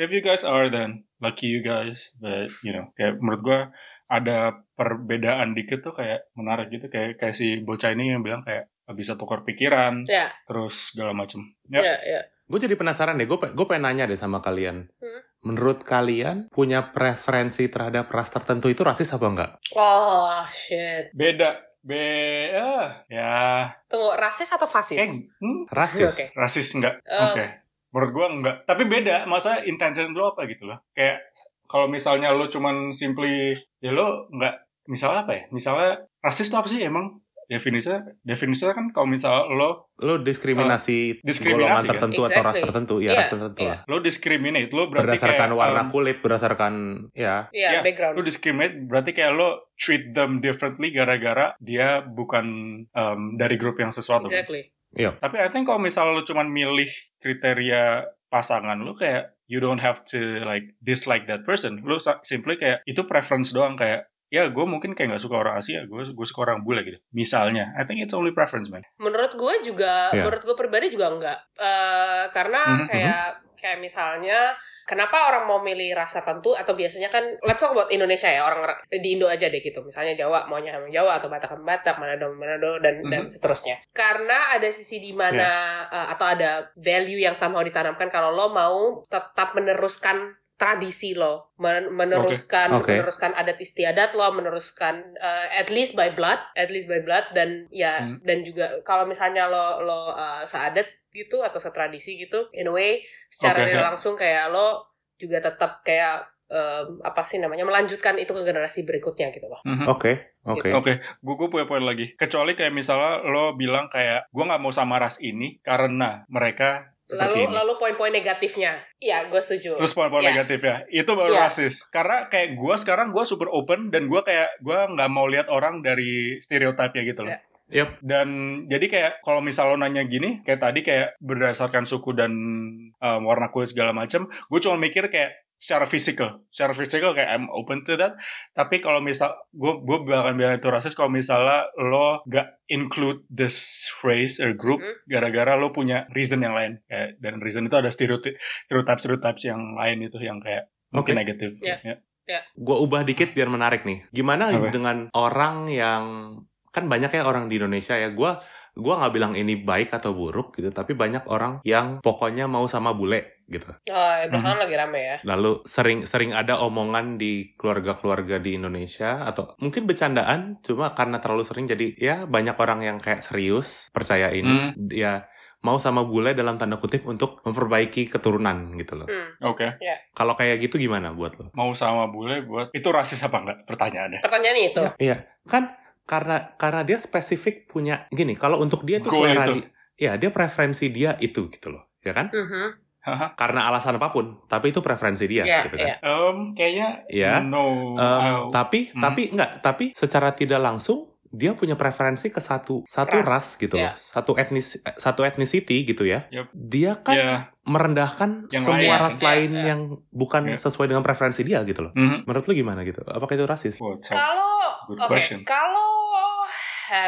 if you guys are then lucky you guys, but you know, kayak menurut gua ada perbedaan dikit tuh kayak menarik gitu. Kayak kayak si bocah ini yang bilang kayak bisa tukar pikiran ya. terus segala macam. Ya. ya ya Gue jadi penasaran deh, gue gue pengen nanya deh sama kalian. Hmm. Menurut kalian punya preferensi terhadap ras tertentu itu rasis apa enggak? oh shit Beda, beda, ya, tunggu rasis atau eh, fasis hmm, Rasis. Oke. rasis enggak? Oh. Oke, menurut gua enggak. Tapi beda, masa intention lo apa gitu loh? Kayak kalau misalnya lo cuman simply ya lo enggak, misalnya apa ya? Misalnya rasis itu apa sih emang? Definisinya, definisinya kan kalau misalnya lo Lo diskriminasi, diskriminasi, golongan kan? tertentu atau ras Exactly. tertentu, ya Iya, ras tertentu iya. lah. lo discriminate, lo berarti Berdasarkan kayak, warna um, kulit, berdasarkan ya. ya Ya, background lo discriminate berarti kayak lo treat them differently gara-gara dia bukan um, dari grup yang sesuatu. kan? exactly Tapi I think kalau misalnya lo cuman milih kriteria pasangan lo kayak you don't have to like dislike that person. Lo simply kayak itu preference doang kayak ya gue mungkin kayak nggak suka orang Asia, gue gue suka orang bule gitu. Misalnya, I think it's only preference man. menurut gue juga Iya. menurut gue pribadi juga enggak Eh, karena Mhm, kayak kayak misalnya kenapa orang mau milih rasa tertentu atau biasanya kan let's talk about Indonesia ya orang di Indo aja deh gitu misalnya Jawa maunya sama Jawa atau Batak sama Batak Manado Manado dan dan Mhm. seterusnya karena ada sisi di mana eh, atau ada value yang sama ditanamkan kalau lo mau tetap meneruskan tradisi lo men- meneruskan Oke. Oke. meneruskan adat istiadat lo meneruskan eh, at least by blood at least by blood dan ya Hmm. dan juga kalau misalnya lo lo eh, seadat gitu atau setradisi gitu in a way secara tidak ya. langsung kayak lo juga tetap kayak em, apa sih namanya melanjutkan itu ke generasi berikutnya gitu loh Mhm. Oke, oke. Oke, gue gue punya poin lagi. Kecuali kayak misalnya lo bilang kayak gue nggak mau sama ras ini karena mereka seperti lalu ini. lalu poin-poin negatifnya ya gue setuju Terus poin-poin Ya. negatif ya, itu baru Ya. rasis. Karena kayak gue sekarang gue super open dan gue kayak gue nggak mau lihat orang dari stereotipnya gitu loh. Ya. Yep. Dan jadi kayak kalau misal lo nanya gini, kayak tadi kayak berdasarkan suku dan um, warna kulit segala macam, gue cuma mikir kayak secara fisikal, secara fisikal kayak I'm open to that. Tapi kalau misal gue gue bakal bilang itu rasis kalau misalnya lo gak include this race or group Mhm. gara-gara lo punya reason yang lain. Kayak, dan reason itu ada stereotip stereotype stereotypes yang lain itu yang kayak mungkin Oke. negatif. Ya. Ya. Gue ubah dikit biar menarik nih. Gimana Apa? dengan orang yang kan banyak ya orang di Indonesia ya. Gue gua nggak bilang ini baik atau buruk gitu, tapi banyak orang yang pokoknya mau sama bule gitu. oh ya, belakangan lagi rame ya Lalu sering sering ada omongan di keluarga-keluarga di Indonesia atau mungkin bercandaan, cuma karena terlalu sering jadi ya banyak orang yang kayak serius percaya ini, ya mau sama bule dalam tanda kutip untuk memperbaiki keturunan gitu loh. Hmm. Oke. Kalau kayak gitu gimana buat lo? Mau sama bule buat itu rasis apa enggak? Pertanyaannya. pertanyaan itu Iya, kan karena karena dia spesifik punya gini kalau untuk dia itu Goal selera itu. di- ya dia preferensi dia itu gitu loh ya kan. Haha. karena alasan apa pun tapi itu preferensi dia Iya, gitu kan iya. Em, kayaknya Ya. no. Em, uh, tapi Hmm. tapi enggak tapi secara tidak langsung dia punya preferensi ke satu satu Ras, ras, gitu ya. loh satu etnis eh, satu ethnicity gitu ya Yup. dia kan ya. merendahkan Yang semua lain. ras Iya, lain iya. yang bukan Iya. sesuai dengan preferensi dia gitu loh Mhm. menurut lu gimana gitu apakah itu rasis? Kalau oke, kalau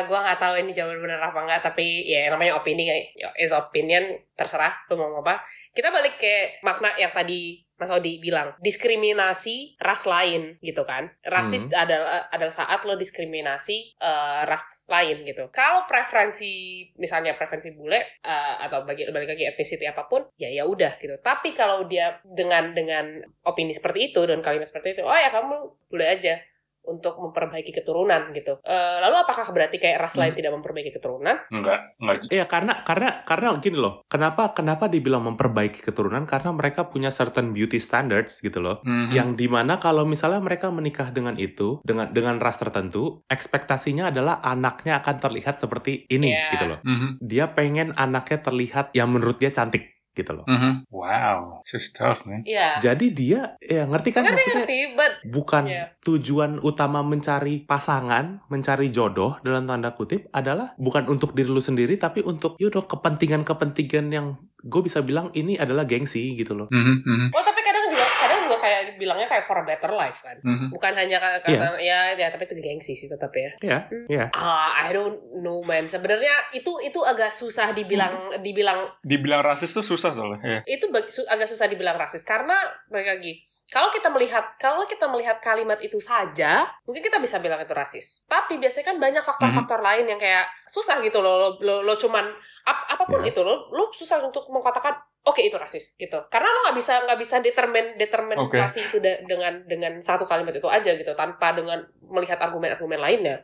gua nggak tahu ini jawaban benar apa enggak, tapi ya namanya opini ya, is opinion terserah lu mau ngomong apa. Kita balik ke makna yang tadi Mas Odi bilang diskriminasi ras lain gitu kan. Rasis adalah adalah saat lo diskriminasi eh, ras lain gitu. Kalau preferensi misalnya preferensi bule eh, atau bagi balik lagi ethnicity apa pun ya ya udah gitu. Tapi kalau dia dengan dengan opini seperti itu dan kalimat seperti itu, oh ya kamu bule aja untuk memperbaiki keturunan gitu. Eh, lalu apakah berarti kayak ras lain Hmm. tidak memperbaiki keturunan? Enggak, enggak. Iya karena karena karena gini loh. Kenapa kenapa dibilang memperbaiki keturunan? Karena mereka punya certain beauty standards gitu loh. Mhm. Yang di mana kalau misalnya mereka menikah dengan itu dengan dengan ras tertentu, ekspektasinya adalah anaknya akan terlihat seperti ini Iya. gitu loh. Mhm. Dia pengen anaknya terlihat yang menurut dia cantik gitu loh. Mhm. Wow, this is tough, man. Iya. Jadi dia ya ngerti kan Ngerti maksudnya ngerti, but bukan Iya. tujuan utama mencari pasangan, mencari jodoh dalam tanda kutip adalah bukan untuk diri lu sendiri tapi untuk know kepentingan-kepentingan yang gue bisa bilang ini adalah gengsi gitu loh. Mhm. Mhm. oh tapi kadang juga kadang juga kayak bilangnya kayak for a better life kan. Mhm. Bukan hanya ka- kata ya ya tapi itu gengsi sih tetap ya. Iya, iya. Ah, I don't know man. Sebenarnya itu itu agak susah dibilang Hmm. dibilang Dibilang rasis tuh susah soalnya. Ya. itu agak susah dibilang rasis karena mereka lagi kalau kita melihat kalau kita melihat kalimat itu saja mungkin kita bisa bilang itu rasis tapi biasanya kan banyak faktor-faktor Hmm. lain yang kayak susah gitu loh lo lo, lo cuman ap- apa pun Ya. itu lo lo susah untuk mengatakan oke itu rasis gitu karena lo nggak bisa nggak bisa determine determinasi itu da- dengan dengan satu kalimat itu aja gitu tanpa dengan melihat argumen-argumen lainnya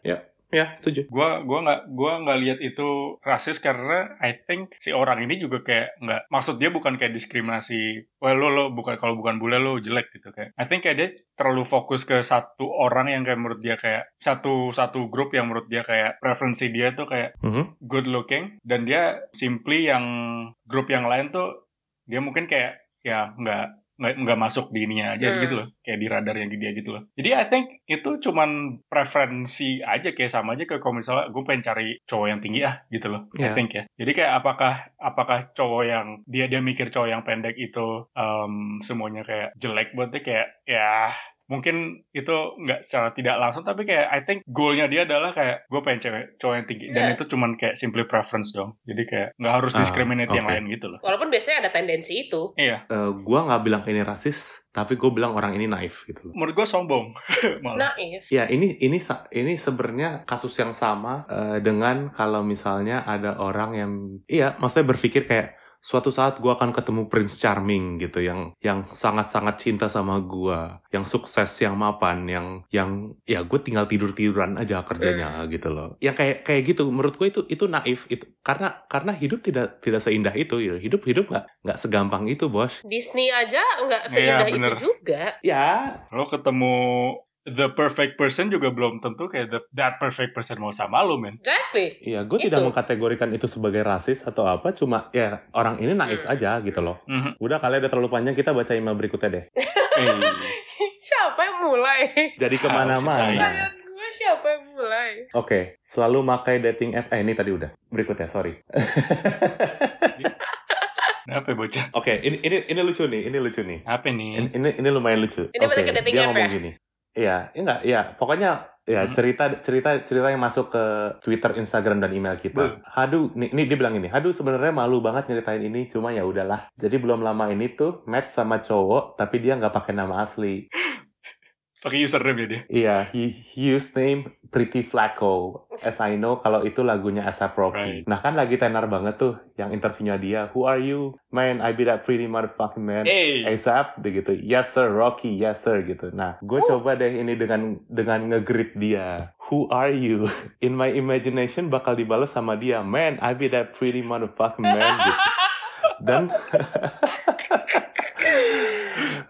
Ya, setuju. Gua gua nggak gua nggak lihat itu rasis karena I think si orang ini juga kayak nggak maksud dia bukan kayak diskriminasi. Well lo lo bukan kalau bukan bule lo jelek gitu kayak. I think kayak dia terlalu fokus ke satu orang yang kayak menurut dia kayak satu satu grup yang menurut dia kayak preferensi dia tuh kayak Mhm. good looking dan dia simply yang grup yang lain tuh dia mungkin kayak ya nggak nggak nggak masuk di ininya aja Hmm. gitu loh kayak di radar yang dia gitu loh jadi I think itu cuman preferensi aja kayak sama aja kayak kalau misalnya gue pengen cari cowok yang tinggi ah gitu loh I Iya. think ya jadi kayak apakah apakah cowok yang dia dia mikir cowok yang pendek itu em, semuanya kayak jelek buat dia kayak ya mungkin itu nggak secara tidak langsung tapi kayak I think goalnya dia adalah kayak gue pengen cewek cowok yang tinggi. Dan Iya. itu cuman kayak simply preference dong. Jadi kayak nggak harus Ah, discriminate yang oke. lain gitu loh. Walaupun biasanya ada tendensi itu. Iya. Eh, gua nggak bilang ini rasis, tapi gue bilang orang ini naif gitu loh. menurut gue sombong malah. Naif. Ya ini ini ini sebenarnya kasus yang sama eh, dengan kalau misalnya ada orang yang iya maksudnya berpikir kayak suatu saat gua akan ketemu Prince Charming gitu yang yang sangat-sangat cinta sama gua, yang sukses, yang mapan, yang yang ya gue tinggal tidur tiduran aja kerjanya gitu loh. Yang kayak kayak gitu menurut gue itu itu naif itu karena karena hidup tidak tidak seindah itu ya. Hidup hidup nggak nggak segampang itu bos. Disney aja nggak seindah Iya, bener. itu juga Ya lo ketemu the perfect person juga belum tentu kayak the, that perfect person mau sama lo men exactly Iya, gue Itu. tidak mengkategorikan itu sebagai rasis atau apa, cuma ya orang ini naif Hmm. aja gitu loh. Mhm. Udah kalian udah terlalu panjang, kita baca email berikutnya deh. Eh, siapa yang mulai Jadi ke mana-mana. Iya. Siapa yang mulai Oke, selalu pakai dating app. Eh, ini tadi udah. Berikutnya, sorry. apa ya, bocah Oke, ini ini ini lucu nih, ini lucu nih. apa nih Ini ini, ini lumayan lucu. Ini balik Oke, ke dating dia app ngomong ya? gini. Iya, ya enggak, ya. Pokoknya ya Hmm. cerita cerita cerita yang masuk ke Twitter, Instagram dan email kita. Hadu, nih, nih dia bilang ini. Hadu sebenarnya malu banget nyeritain ini, cuma ya udahlah. Jadi belum lama ini tuh match sama cowok, tapi dia nggak pakai nama asli. pakai username ya dia Iya, he, he used name Pretty Flacco. As I know, kalau itu lagunya ASAP Rocky. Right. Nah kan lagi tenar banget tuh yang interviewnya dia. Who are you? Man, I be that pretty motherfucking man. eh ASAP, dia gitu. Yes sir, Rocky, yes sir, gitu. Nah, gue coba deh ini dengan dengan nge-greet dia. Who are you? In my imagination bakal dibalas sama dia. Man, I be that pretty motherfucking man, gitu. Dan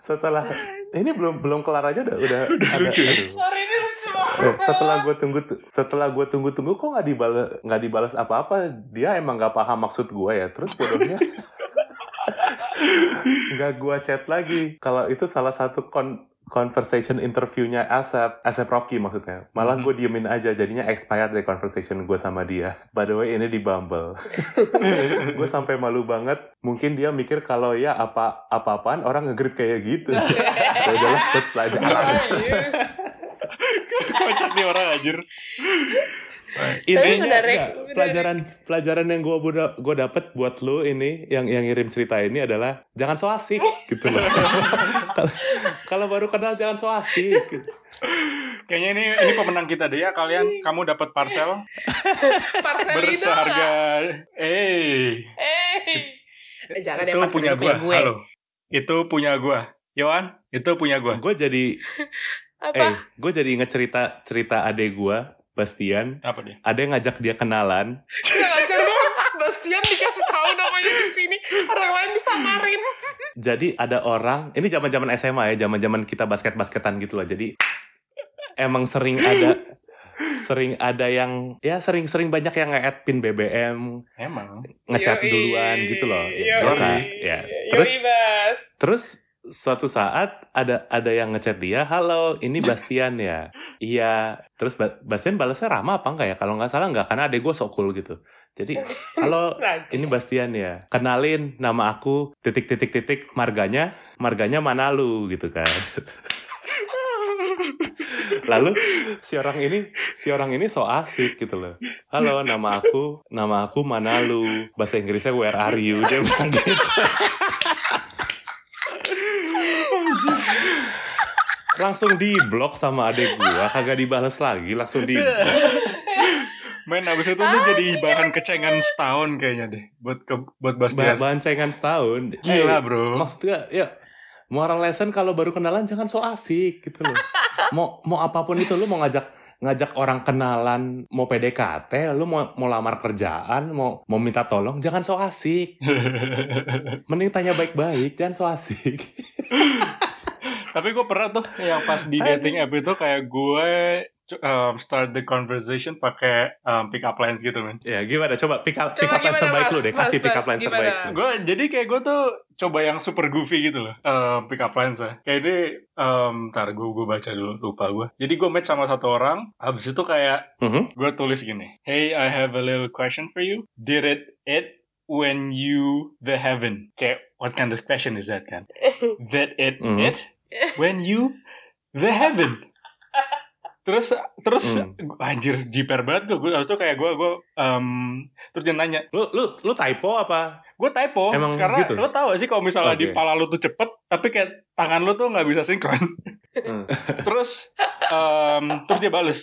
setelah ini belum belum kelar aja udah udah, Udah ada- lucu ya? aduh. sorry ini lucu banget Eh, setelah gue tunggu setelah gue tunggu tunggu kok nggak dibalas nggak dibalas apa apa dia emang nggak paham maksud gue ya terus bodohnya nggak gue chat lagi kalau itu salah satu kon conversation interviewnya Asep Asep Rocky maksudnya. Malah Mhm. gue diemin aja jadinya expired deh conversation gue sama dia. By the way ini di Bumble. Gue sampai malu banget. Mungkin dia mikir kalau ya apa apa apaan orang ngegrid kayak gitu. Ya udahlah buat pelajaran. Kocak nih orang anjir. Intinya pelajaran yang gue gue dapet buat lo ini yang yang ngirim cerita ini adalah jangan so asik gitu loh. Kalau- baru kenal jangan so asik. gitu. Kayaknya ini ini pemenang kita deh ya kalian. Kamu dapat parcel Parcelino berseharga. Eh, Eh, Eh, jangan ya itu punya gua. gue. Halo. Itu punya gua. Yohan, itu punya gua. Gue jadi Apa? eh gue jadi inget cerita cerita adek gue Bastian. Apa dia? Ada yang ngajak dia kenalan. Nggak ngajar banget. Bastian dikasih tahu namanya di sini. Orang lain disamarin. Jadi ada orang, ini zaman zaman SMA ya, zaman zaman kita basket basketan gitu loh. Jadi emang sering ada sering ada yang ya sering-sering banyak yang nge-add pin BBM, Emang. ngechat Yoi. duluan gitu loh. Ya, Yoi. biasa. Ya. Yoi, Terus Bas. terus suatu saat ada ada yang ngechat dia, "Halo, ini Bastian ya?" Iya. Terus Ba- Bastian balasnya ramah apa enggak ya? Kalau nggak salah enggak karena adek gue so cool gitu. Jadi, "Halo, ini Bastian ya. Kenalin nama aku titik titik titik marganya, marganya Manalu gitu kan." Lalu si orang ini si orang ini so asik gitu loh. Halo, nama aku nama aku Manalu. Bahasa Inggrisnya where are you? Dia bilang gitu. langsung di blok sama adek gua kagak dibales lagi langsung di Men, abis itu tuh jadi bahan kecengan setahun kayaknya deh buat ke, buat Bastian. bahan cengan setahun. Gila, Eh, bro. maksudnya ya moral lesson kalau baru kenalan jangan so asik gitu loh. Mau mau apa pun itu lu mau ngajak ngajak orang kenalan mau PDKT lu mau mau lamar kerjaan mau mau minta tolong jangan so asik. Mending tanya baik-baik jangan so asik Tapi gue pernah tuh yang pas di dating app itu kayak gue um, start the conversation pakai um, pick up lines gitu men. ya gimana coba pick up pick up lines terbaik Mas? lu deh Mas, kasih pick up lines gimana? terbaik lu. Gue jadi kayak gue tuh coba yang super goofy gitu loh. Um, pick up lines ya. Kayak ini um, ntar gue gue baca dulu lupa gue. Jadi gue match sama satu orang. Habis itu kayak Mhm. gue tulis gini. Hey, I have a little question for you. Did it it when you the heaven? Kayak what kind of question is that kan? That it Mhm. it when you the heaven. Terus terus Hmm. anjir jiper banget gue. Gue itu kayak gue gue um, terus dia nanya lu lu lu typo apa gue typo Emang karena gitu? lo tau gak sih kalau misalnya di Oke. pala lu tuh cepet tapi kayak tangan lu tuh nggak bisa sinkron Hmm. terus em, terus dia bales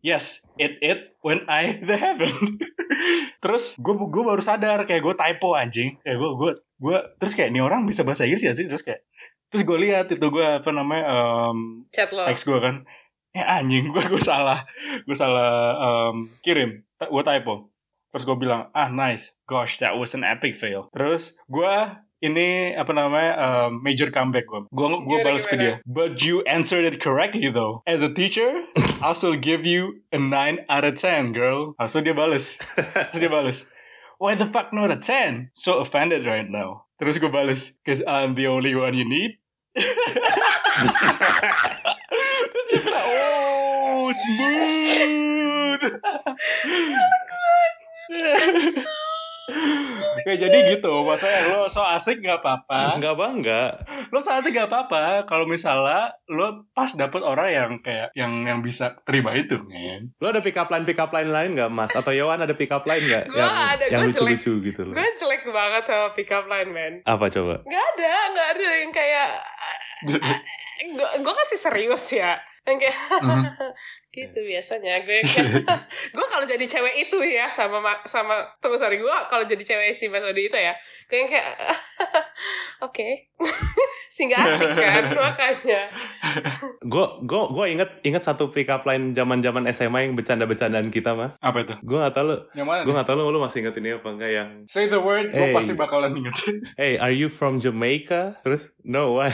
yes it it when I the heaven terus gue gue baru sadar kayak gue typo anjing kayak gue gue gue terus kayak ini orang bisa bahasa Inggris ya sih terus kayak terus gue lihat itu gue apa namanya em, Chat lo. teks gue kan. Eh anjing gue gue salah. Gue salah em, kirim gue typo. Terus gue bilang ah nice. Gosh that was an epic fail. Terus gue ini apa namanya em, major comeback gue gue gue balas ke dia. But you answered it correctly though. As a teacher I'll still give you a 9 out of 10 girl. Langsung dia balas. Dia balas. Why the fuck not a 10 so offended right now terus gue balas cause I'm the only one you need. Terus dia bilang, oh smooth Oke jadi gitu Maksudnya lo so asik gak apa-apa Enggak bangga. Lo so asik gak apa-apa Kalau misalnya Lo pas dapet orang yang kayak Yang yang bisa terima itu men Lo ada pick up line pick up line lain nggak Mas? Atau Yowan ada pick up line nggak Gua yang ada, yang gua lucu-lucu gitu loh? Gue jelek banget sama pick up line, man. Apa coba? Gak ada, gak ada yang kayak... Gue gue kasih serius ya. Yang kayak... Mhm. gitu biasanya gue kayak gue kalau jadi cewek itu ya sama ma- sama teman sorry gue kalau jadi cewek si Mas Odi itu ya kayak kayak oke sehingga asik kan makanya Gue gue gue inget inget satu pick up line zaman zaman SMA yang bercanda-bercandaan kita Mas. Apa itu? Gue nggak tahu lo Yang gue nih? nggak tahu lo lo masih inget ini apa enggak yang Say the word Gue Hey. pasti bakalan inget Hey, are you from Jamaica? Terus, no, why?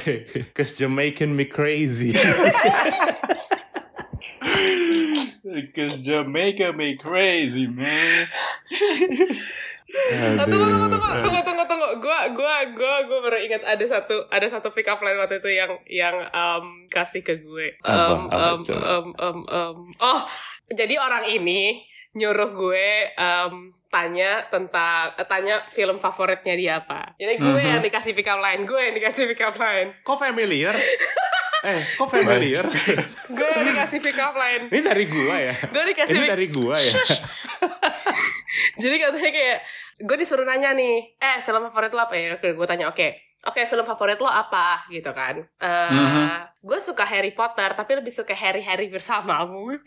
Cause Jamaican me crazy. Cause Jamaica me crazy, man. Oh, tunggu, tunggu, tunggu, tunggu, tunggu, tunggu. Gua, gua, gua, gua baru ingat ada satu, ada satu pick up line waktu itu yang, yang um, kasih ke gue. Um, Apa, um, coba? um, um, um. Oh, jadi orang ini nyuruh gue um, tanya tentang, eh, tanya film favoritnya dia apa. Jadi gue Mhm. yang dikasih pick up line, gue yang dikasih pick up line, Kok familiar? eh, kok familiar? gue dikasih pick up line. Ini dari gua ya? Gue dikasih Ini dari gua ya? Jadi katanya kayak gue disuruh nanya nih, eh film favorit lo apa ya? Oke, gue tanya, oke, oke film favorit lo apa? Gitu kan? Eh, Mhm. Gue suka Harry Potter, tapi lebih suka Harry Harry bersamamu.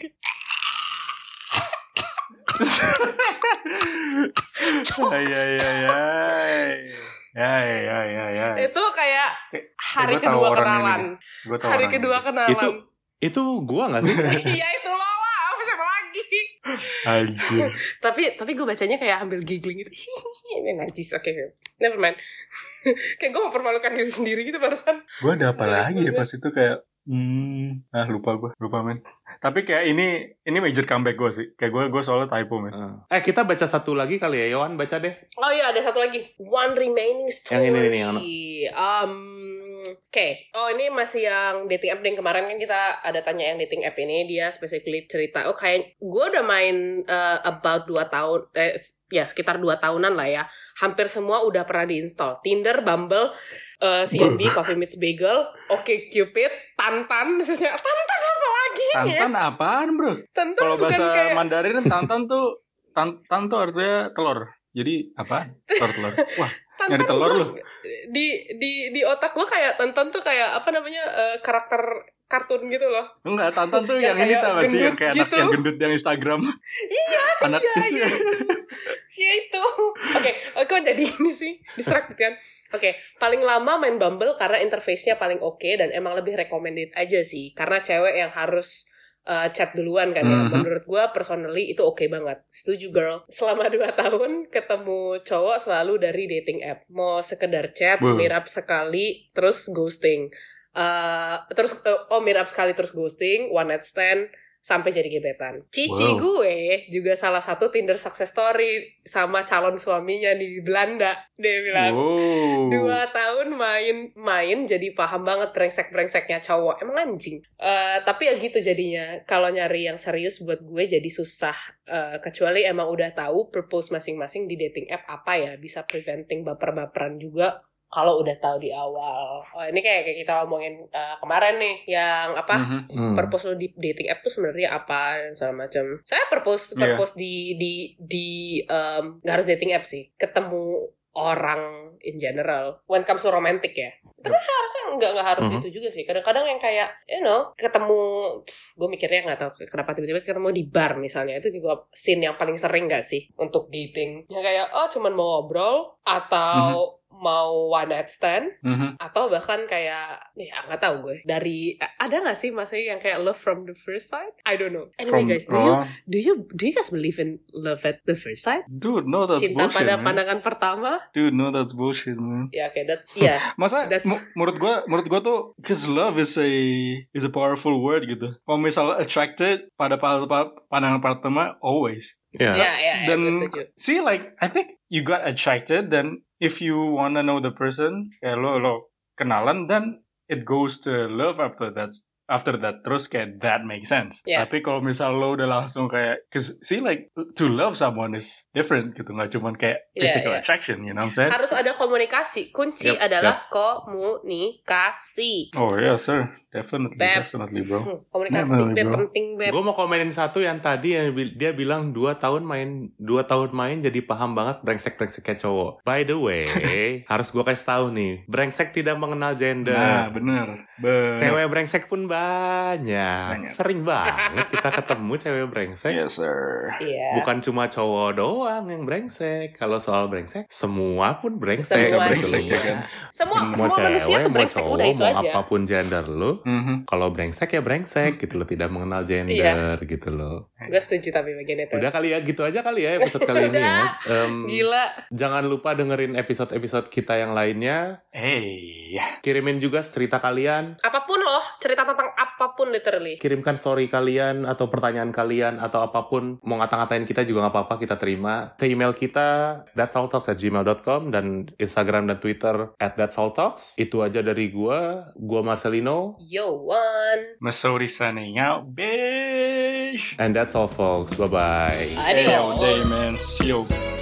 Ay, ay, ay, ay. Ya, ya, ya, ya, ya. Itu kayak hari gua tahu kedua kenalan. Gua tahu Hari orang kedua ini. kenalan. Itu itu gua gak sih? Iya itu lo lah, apa siapa lagi? Anjir. tapi tapi gue bacanya kayak ambil giggling gitu. Ini najis, oke. Never mind. kayak gue mempermalukan diri sendiri gitu barusan. Gue ada apa lagi ya pas itu kayak Hmm, ah lupa gue, lupa men. Tapi kayak ini ini major comeback gue sih. Kayak gue gue soalnya typo men. Eh kita baca satu lagi kali ya, Yohan baca deh. Oh iya ada satu lagi. One remaining story. Yang ini nih, yang Um, Oke. Oh ini masih yang dating app yang kemarin kan kita ada tanya yang dating app ini dia specifically cerita. Oh kayak gue udah main uh, about 2 tahun. Eh, ya sekitar 2 tahunan lah ya. Hampir semua udah pernah diinstal. Tinder, Bumble, uh, CMB, Coffee Meets Bagel, Oke Cupid, Tantan. Maksudnya Tantan apa lagi ya? Tantan apaan bro? Tantan Kalau bukan bahasa kayak Mandarin tantan tuh tantan tuh artinya telur. Jadi apa? Telur telur. Wah, Tantan nyari telur gua- lu. di di di otak gue kayak Tantan tuh kayak apa namanya eh, karakter kartun gitu loh enggak tantan tuh Yang yang, ini tau gak sih? Yang kayak gitu. anak yang gendut yang Instagram. iya Anak iya iya ya itu oke oke kok jadi ini sih distracted kan oke paling lama main Bumble karena interface-nya paling oke dan emang lebih recommended aja sih karena cewek yang harus uh, chat duluan kan ya. Mhm. menurut gue personally itu oke banget. Setuju girl. Selama dua tahun ketemu cowok selalu dari dating app. Mau sekedar chat Wow. mirap sekali terus ghosting. Eh, terus eh, oh mirap sekali terus ghosting one night stand sampai jadi gebetan. Cici Wow. gue juga salah satu Tinder success story sama calon suaminya di Belanda. Dia bilang Wow. dua tahun main main jadi paham banget brengsek brengseknya cowok emang anjing Eh, tapi ya gitu jadinya kalau nyari yang serius buat gue jadi susah Eh, kecuali emang udah tahu purpose masing-masing di dating app apa ya bisa preventing baper-baperan juga kalau udah tahu di awal oh ini kayak kayak kita ngomongin eh, kemarin nih yang apa Mhm. Hmm. purpose lo di dating app tuh sebenarnya apa dan segala macam. Saya purpose Iya. purpose di di di um, nggak harus dating app sih, ketemu orang in general. When comes to romantic ya. Tapi harusnya nggak nggak harus Mhm. itu juga sih. Kadang-kadang yang kayak you know ketemu, gue mikirnya nggak tahu kenapa tiba-tiba ketemu di bar misalnya itu juga scene yang paling sering nggak sih untuk dating. Yang kayak oh cuman mau ngobrol atau mau one night stand Mhm. atau bahkan kayak ya nggak tahu gue dari ada nggak sih masih yang kayak love from the first sight I don't know anyway From- guys do you do you do you guys believe in love at the first sight dude, no that's cinta bullshit, pada man. pandangan pertama Dude, no that's bullshit, man. ya oke that's iya Masa That's- menurut gua menurut gua tuh cause love is a is a powerful word gitu. Kalau misal attracted pada pa- pa- pandangan pertama always. Ya. ya ya ya Dan- gue setuju See like I think you got attracted then if you wanna know the person eh, hello, hello, lo kenalan then it goes to love after that after that terus kayak that makes sense. Yeah. Tapi kalau misal lo udah langsung kayak cause see like to love someone is different gitu nggak cuman kayak Yeah, physical yeah. attraction you know what I'm saying? harus ada komunikasi kunci Yep, adalah komunikasi Oh yeah sir definitely Beb. definitely bro. Hmm, komunikasi beb bro. penting beb Gue mau komenin satu yang tadi yang dia bilang dua tahun main dua tahun main jadi paham banget brengsek brengseknya cowok. By the way, harus gue kasih tahu nih, brengsek tidak mengenal Nah gender. bener. Bener. Cewek brengsek pun banyak. Banyak. Sering banget kita ketemu cewek brengsek. Yes sir. iya Bukan cuma cowok doang yang brengsek. Kalau soal brengsek, semua pun brengsek. semua brengsek, gitu. ya kan? semua semua manusia cewek, tuh mau brengsek cowok, udah itu mau aja apa pun gender lu, Mhm. kalau brengsek ya brengsek gitu loh, tidak mengenal gender gitu loh. gue setuju tapi bagian itu Udah kali ya, gitu aja kali ya episode kali ini ya. Em, gila jangan lupa dengerin episode-episode kita yang lainnya. Hey. Kirimin juga cerita kalian. apa pun loh cerita tentang apa pun literally. Kirimkan story kalian atau pertanyaan kalian atau apa pun mau ngata-ngatain kita juga nggak apa-apa kita terima ke email kita thatsaltalks@gmail.com dan Instagram dan Twitter at thatsaltalks itu aja dari gua gua Marcelino Yo, one. Missouri signing out, bitch. and that's all folks bye bye Adios. Hey, yo, day, man. See you.